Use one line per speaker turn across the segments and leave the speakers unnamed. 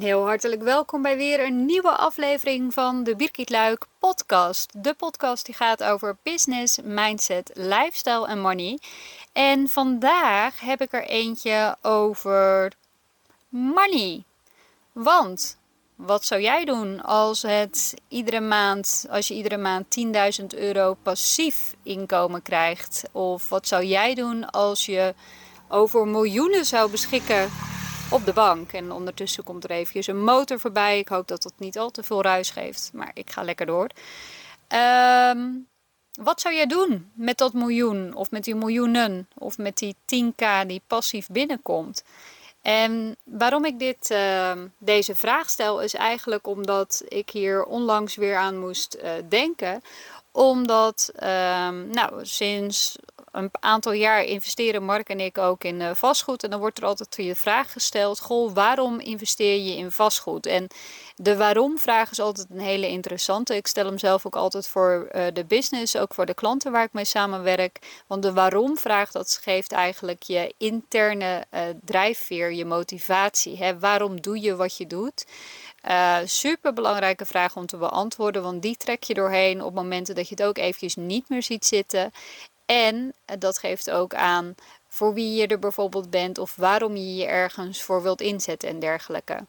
heel hartelijk welkom bij weer een nieuwe aflevering van de Birgit Luik podcast. De podcast die gaat over business, mindset, lifestyle en money. En vandaag heb ik er eentje over money. Want wat zou jij doen als, het iedere maand, als je iedere maand 10.000 euro passief inkomen krijgt? Of wat zou jij doen als je over miljoenen zou beschikken op de bank. En ondertussen komt er eventjes een motor voorbij. Ik hoop dat dat niet al te veel ruis geeft, maar ik ga lekker door. Ehm, wat zou jij doen met dat miljoen of met die miljoenen of met die 10k die passief binnenkomt? En waarom ik dit, ehm, deze vraag stel is eigenlijk omdat ik hier onlangs weer aan moest uh, denken. Omdat, ehm, nou, sinds een aantal jaar investeren Mark en ik ook in uh, vastgoed. En dan wordt er altijd de vraag gesteld: Goh, waarom investeer je in vastgoed? En de waarom-vraag is altijd een hele interessante. Ik stel hem zelf ook altijd voor uh, de business, ook voor de klanten waar ik mee samenwerk. Want de waarom-vraag dat geeft eigenlijk je interne uh, drijfveer, je motivatie. Hè? Waarom doe je wat je doet? Uh, super belangrijke vraag om te beantwoorden, want die trek je doorheen op momenten dat je het ook eventjes niet meer ziet zitten. En dat geeft ook aan voor wie je er bijvoorbeeld bent of waarom je je ergens voor wilt inzetten en dergelijke.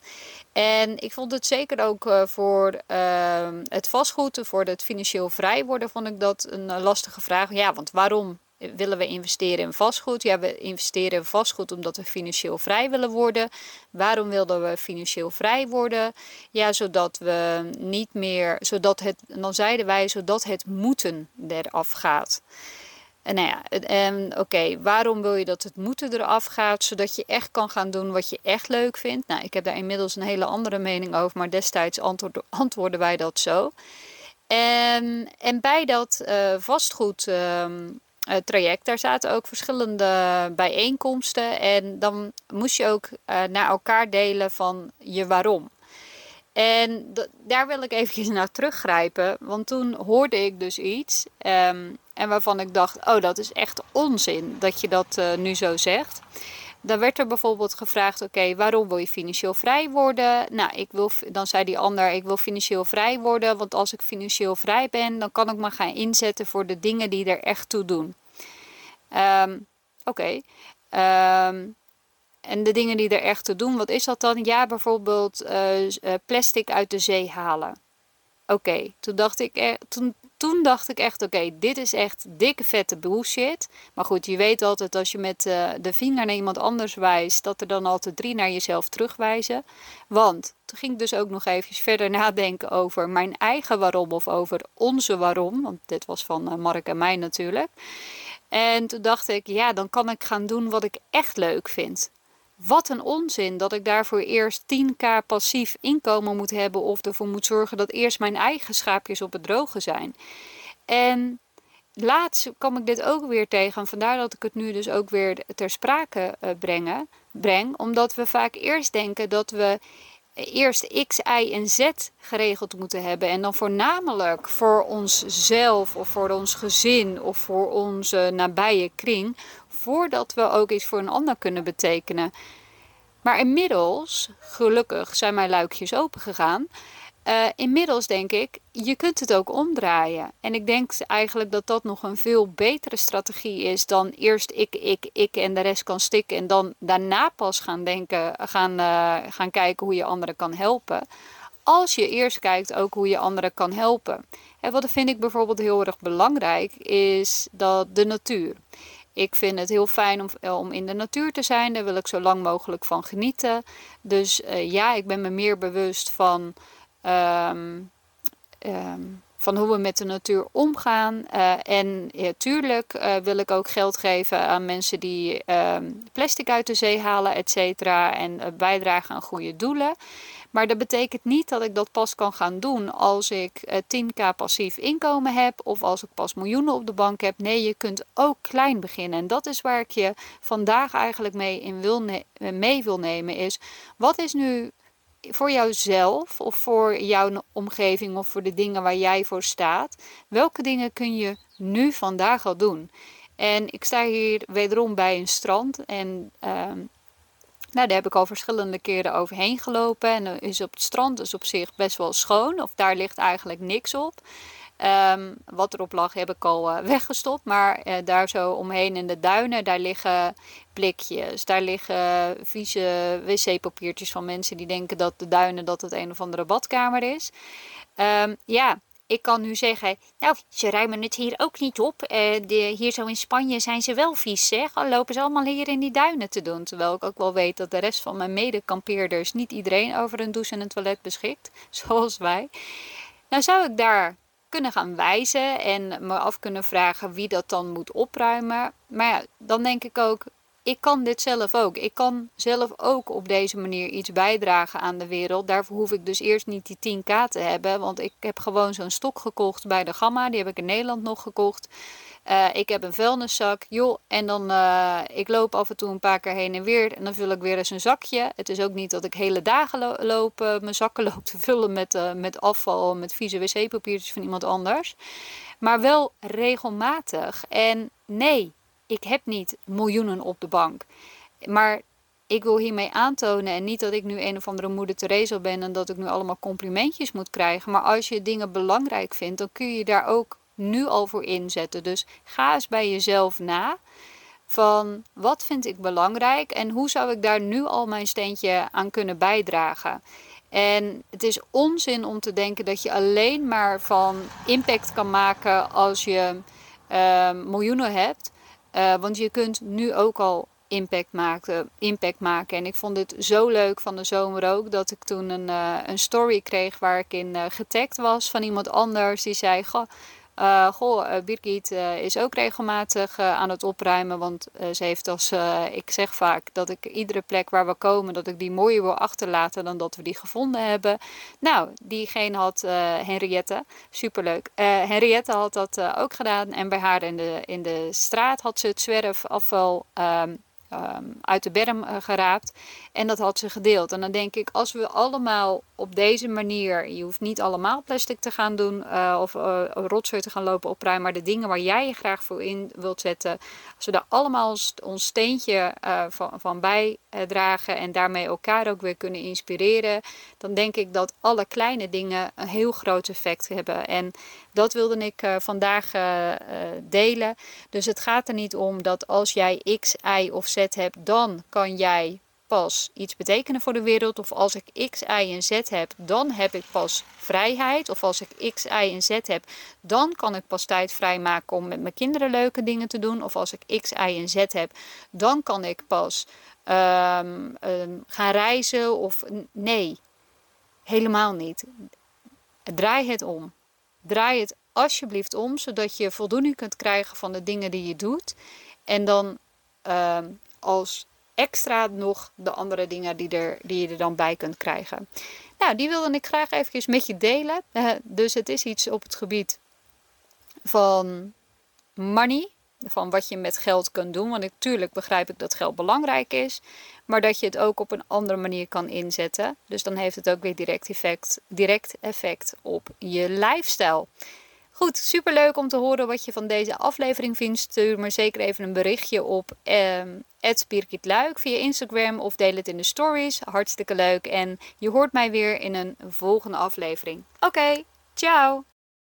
En ik vond het zeker ook uh, voor uh, het vastgoed, voor het financieel vrij worden, vond ik dat een lastige vraag. Ja, want waarom willen we investeren in vastgoed? Ja, we investeren in vastgoed omdat we financieel vrij willen worden. Waarom wilden we financieel vrij worden? Ja, zodat we niet meer, zodat het, dan zeiden wij, zodat het moeten eraf gaat. En nou ja, oké, waarom wil je dat het moeten eraf gaat, zodat je echt kan gaan doen wat je echt leuk vindt? Nou, ik heb daar inmiddels een hele andere mening over, maar destijds antwoord, antwoorden wij dat zo. En, en bij dat uh, vastgoed uh, traject, daar zaten ook verschillende bijeenkomsten en dan moest je ook naar elkaar delen van je waarom. En daar wil ik eventjes naar teruggrijpen, want toen hoorde ik dus iets. Um, en waarvan ik dacht, oh dat is echt onzin dat je dat uh, nu zo zegt. Dan werd er bijvoorbeeld gevraagd, oké, waarom wil je financieel vrij worden? Nou, ik wil, dan zei die ander, ik wil financieel vrij worden, want als ik financieel vrij ben, dan kan ik me gaan inzetten voor de dingen die er echt toe doen. Um, oké. Um, en de dingen die er echt toe doen, wat is dat dan? Ja, bijvoorbeeld uh, plastic uit de zee halen. Oké, toen dacht ik, toen, toen dacht ik echt, oké, dit is echt dikke vette bullshit. Maar goed, je weet altijd als je met uh, de vinger naar iemand anders wijst, dat er dan altijd drie naar jezelf terugwijzen. Want toen ging ik dus ook nog even verder nadenken over mijn eigen waarom of over onze waarom. Want dit was van Mark en mij natuurlijk. En toen dacht ik, ja, dan kan ik gaan doen wat ik echt leuk vind. Wat een onzin dat ik daarvoor eerst 10k passief inkomen moet hebben of ervoor moet zorgen dat eerst mijn eigen schaapjes op het droge zijn. En laatst kwam ik dit ook weer tegen. Vandaar dat ik het nu dus ook weer ter sprake uh, brengen, breng. Omdat we vaak eerst denken dat we eerst X, Y en Z geregeld moeten hebben. En dan voornamelijk voor onszelf of voor ons gezin of voor onze nabije kring voordat we ook iets voor een ander kunnen betekenen. Maar inmiddels, gelukkig, zijn mijn luikjes open gegaan. Uh, inmiddels denk ik, je kunt het ook omdraaien. En ik denk eigenlijk dat dat nog een veel betere strategie is dan eerst ik, ik, ik en de rest kan stikken. En dan daarna pas gaan denken, gaan, uh, gaan kijken hoe je anderen kan helpen. Als je eerst kijkt ook hoe je anderen kan helpen. En wat vind ik bijvoorbeeld heel erg belangrijk, is dat de natuur. Ik vind het heel fijn om, eh, om in de natuur te zijn. Daar wil ik zo lang mogelijk van genieten. Dus ja, ik ben me meer bewust van, um, um, van hoe we met de natuur omgaan. Uh, en ja, tuurlijk uh, wil ik ook geld geven aan mensen die um, plastic uit de zee halen, et cetera. En bijdragen aan goede doelen. Maar dat betekent niet dat ik dat pas kan gaan doen als ik 10k eh, passief inkomen heb of als ik pas miljoenen op de bank heb. Nee, je kunt ook klein beginnen. En dat is waar ik je vandaag eigenlijk mee, in wil eh, mee wil nemen. Is wat is nu voor jouzelf of voor jouw omgeving of voor de dingen waar jij voor staat? Welke dingen kun je nu vandaag al doen? En ik sta hier wederom bij een strand en. Uh, Nou, daar heb ik al verschillende keren overheen gelopen. En is op het strand dus op zich best wel schoon. Of daar ligt eigenlijk niks op. Ehm, wat erop lag heb ik al uh, weggestopt. Maar uh, daar zo omheen in de duinen, daar liggen blikjes. Daar liggen vieze wc-papiertjes van mensen die denken dat de duinen dat het een of andere badkamer is. Um, ja, ik kan nu zeggen, nou, ze ruimen het hier ook niet op. Uh, hier zo in Spanje zijn ze wel vies, zeg. Al lopen ze allemaal hier in die duinen te doen. Terwijl ik ook wel weet dat de rest van mijn medekampeerders niet iedereen over een douche en een toilet beschikt. Zoals wij. Nou zou ik daar kunnen gaan wijzen en me af kunnen vragen wie dat dan moet opruimen. Maar ja, dan denk ik ook, ik kan dit zelf ook. Ik kan zelf ook op deze manier iets bijdragen aan de wereld. Daarvoor hoef ik dus eerst niet die 10k te hebben. Want ik heb gewoon zo'n stok gekocht bij de Gamma. Die heb ik in Nederland nog gekocht. Uh, ik heb een vuilniszak, joh, en dan uh, ik loop af en toe een paar keer heen en weer en dan vul ik weer eens een zakje. Het is ook niet dat ik hele dagen lo loop, uh, mijn zakken loop te vullen met, met afval, met vieze wc-papiertjes van iemand anders. Maar wel regelmatig. En nee, ik heb niet miljoenen op de bank. Maar ik wil hiermee aantonen, en niet dat ik nu een of andere moeder Teresa ben en dat ik nu allemaal complimentjes moet krijgen. Maar als je dingen belangrijk vindt, dan kun je daar ook nu al voor inzetten. Dus ga eens bij jezelf na van wat vind ik belangrijk en hoe zou ik daar nu al mijn steentje aan kunnen bijdragen. En het is onzin om te denken dat je alleen maar van impact kan maken als je uh, miljoenen hebt. Uh, want je kunt nu ook al impact maken, impact maken. En ik vond het zo leuk van de zomer ook dat ik toen een, uh, een story kreeg waar ik in uh, getagd was van iemand anders die zei: Goh, uh, goh, uh, Birgit uh, is ook regelmatig aan het opruimen. Want ze heeft als, ik zeg vaak, dat ik iedere plek waar we komen, dat ik die mooier wil achterlaten dan dat we die gevonden hebben. Nou, diegene had Henriette, superleuk. Henriette had dat ook gedaan. En bij haar in de, in de straat had ze het zwerfafval um, um, uit de berm uh, geraapt. En dat had ze gedeeld. En dan denk ik, als we allemaal op deze manier, je hoeft niet allemaal plastic te gaan doen uh, of uh, rotzooi te gaan lopen opruimen, maar de dingen waar jij je graag voor in wilt zetten, als we daar allemaal ons steentje van, van bijdragen en daarmee elkaar ook weer kunnen inspireren, dan denk ik dat alle kleine dingen een heel groot effect hebben. En dat wilde ik vandaag delen. Dus het gaat er niet om dat als jij X, Y of Z hebt, dan kan jij pas iets betekenen voor de wereld. Of als ik X, Y en Z heb, dan heb ik pas vrijheid. Of als ik X, Y en Z heb, dan kan ik pas tijd vrijmaken om met mijn kinderen leuke dingen te doen. Of als ik X, Y en Z heb, dan kan ik pas um, um, gaan reizen. Of nee, helemaal niet. Draai het om. Draai het alsjeblieft om, zodat je voldoening kunt krijgen van de dingen die je doet. En dan um, als extra nog de andere dingen die, er, die je er dan bij kunt krijgen. Nou, die wilde ik graag even met je delen. Uh, dus het is iets op het gebied van money. Van wat je met geld kunt doen. Want natuurlijk begrijp ik dat geld belangrijk is. Maar dat je het ook op een andere manier kan inzetten. Dus dan heeft het ook weer direct effect, direct effect op je lifestyle. Goed, super leuk om te horen wat je van deze aflevering vindt. Stuur me zeker even een berichtje op Luik via Instagram of deel het in de stories. Hartstikke leuk. En je hoort mij weer in een volgende aflevering. Oké, okay, ciao!